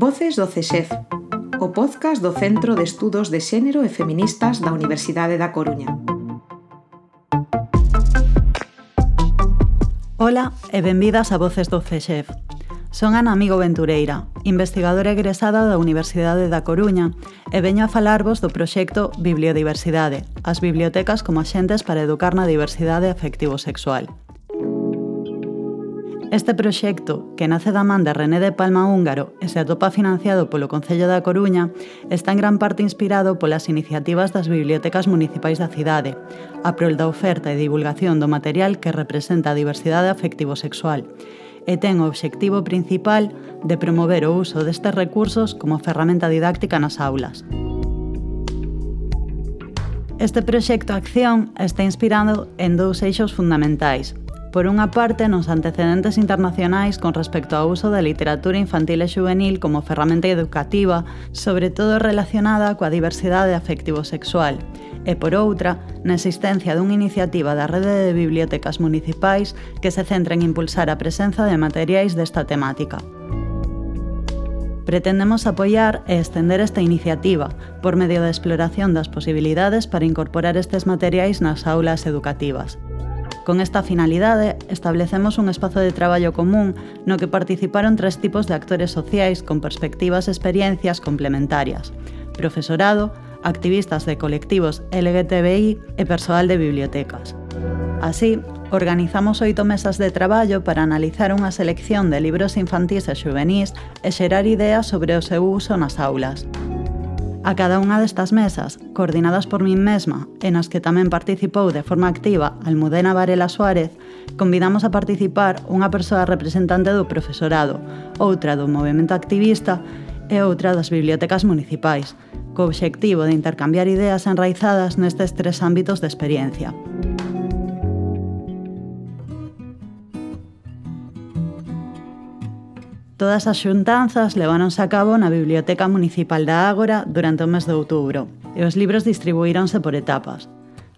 Voces do CESEF, o podcast do Centro de Estudos de Xénero e Feministas da Universidade da Coruña. Ola e benvidas a Voces do CESEF. Son Ana Amigo Ventureira, investigadora egresada da Universidade da Coruña e veño a falarvos do proxecto Bibliodiversidade, as bibliotecas como axentes para educar na diversidade afectivo-sexual. Este proxecto, que nace da man de René de Palma Húngaro e se atopa financiado polo Concello da Coruña, está en gran parte inspirado polas iniciativas das bibliotecas municipais da cidade, a prol da oferta e divulgación do material que representa a diversidade afectivo-sexual, e ten o obxectivo principal de promover o uso destes recursos como ferramenta didáctica nas aulas. Este proxecto Acción está inspirado en dous eixos fundamentais, Por unha parte, nos antecedentes internacionais con respecto ao uso da literatura infantil e juvenil como ferramenta educativa, sobre todo relacionada coa diversidade afectivo-sexual, e por outra, na existencia dunha iniciativa da Rede de Bibliotecas Municipais que se centra en impulsar a presenza de materiais desta temática. Pretendemos apoiar e estender esta iniciativa por medio da exploración das posibilidades para incorporar estes materiais nas aulas educativas, Con esta finalidade, establecemos un espazo de traballo común no que participaron tres tipos de actores sociais con perspectivas e experiencias complementarias, profesorado, activistas de colectivos LGTBI e persoal de bibliotecas. Así, organizamos oito mesas de traballo para analizar unha selección de libros infantís e juvenis e xerar ideas sobre o seu uso nas aulas a cada unha destas mesas, coordinadas por min mesma e nas que tamén participou de forma activa Almudena Varela Suárez, convidamos a participar unha persoa representante do profesorado, outra do movimento activista e outra das bibliotecas municipais, co obxectivo de intercambiar ideas enraizadas nestes tres ámbitos de experiencia. Todas as xuntanzas leváronse a cabo na Biblioteca Municipal da Ágora durante o mes de outubro e os libros distribuíronse por etapas.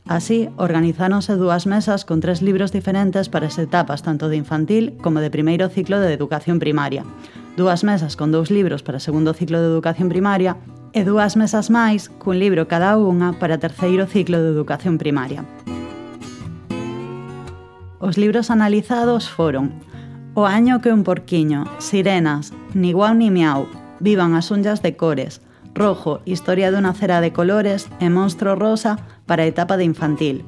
Así, organizáronse dúas mesas con tres libros diferentes para as etapas tanto de infantil como de primeiro ciclo de educación primaria, dúas mesas con dous libros para segundo ciclo de educación primaria e dúas mesas máis cun libro cada unha para terceiro ciclo de educación primaria. Os libros analizados foron O año que un porquiño, sirenas, ni guau ni miau, vivan as unllas de cores, rojo, historia dunha cera de colores e monstro rosa para a etapa de infantil.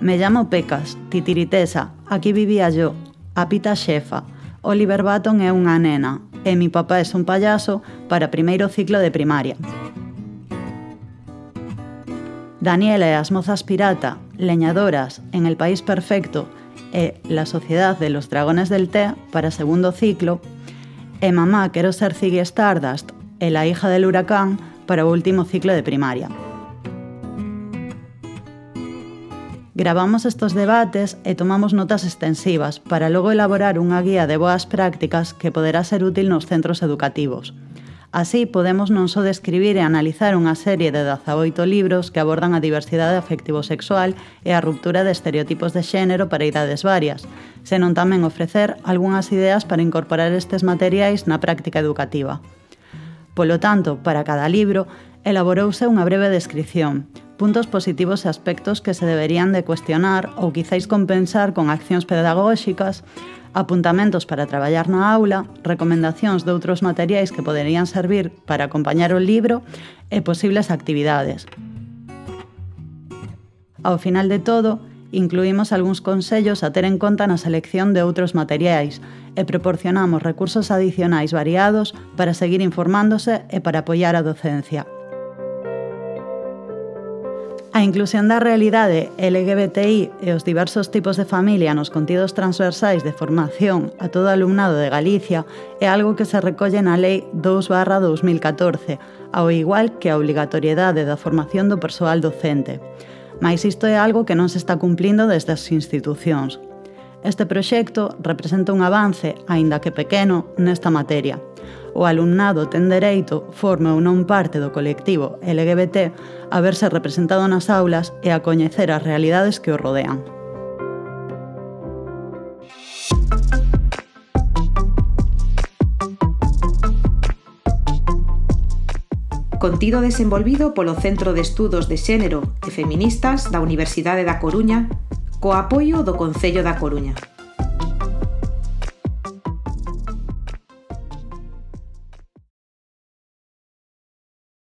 Me llamo Pecas, titiritesa, aquí vivía yo, a pita xefa, Oliver Baton é unha nena, e mi papá é un payaso para primeiro ciclo de primaria. Daniela e as mozas pirata, leñadoras, en el país perfecto, e La Sociedad de los Dragones del Té para segundo ciclo e Mamá quero ser Ziggy Stardust e La hija del huracán para último ciclo de primaria. Gravamos estos debates e tomamos notas extensivas para logo elaborar unha guía de boas prácticas que poderá ser útil nos centros educativos. Así, podemos non só describir e analizar unha serie de 18 libros que abordan a diversidade afectivo-sexual e a ruptura de estereotipos de xénero para idades varias, senón tamén ofrecer algunhas ideas para incorporar estes materiais na práctica educativa. Polo tanto, para cada libro, elaborouse unha breve descripción, puntos positivos e aspectos que se deberían de cuestionar ou quizáis compensar con accións pedagóxicas apuntamentos para traballar na aula, recomendacións de outros materiais que poderían servir para acompañar o libro e posibles actividades. Ao final de todo, incluímos algúns consellos a ter en conta na selección de outros materiais e proporcionamos recursos adicionais variados para seguir informándose e para apoiar a docencia. A inclusión da realidade LGBTI e os diversos tipos de familia nos contidos transversais de formación a todo alumnado de Galicia é algo que se recolle na Lei 2-2014, ao igual que a obrigatoriedade da formación do persoal docente. Mais isto é algo que non se está cumplindo desde as institucións. Este proxecto representa un avance, aínda que pequeno, nesta materia o alumnado ten dereito, forme ou non parte do colectivo LGBT, a verse representado nas aulas e a coñecer as realidades que o rodean. Contido desenvolvido polo Centro de Estudos de Xénero e Feministas da Universidade da Coruña, co apoio do Concello da Coruña.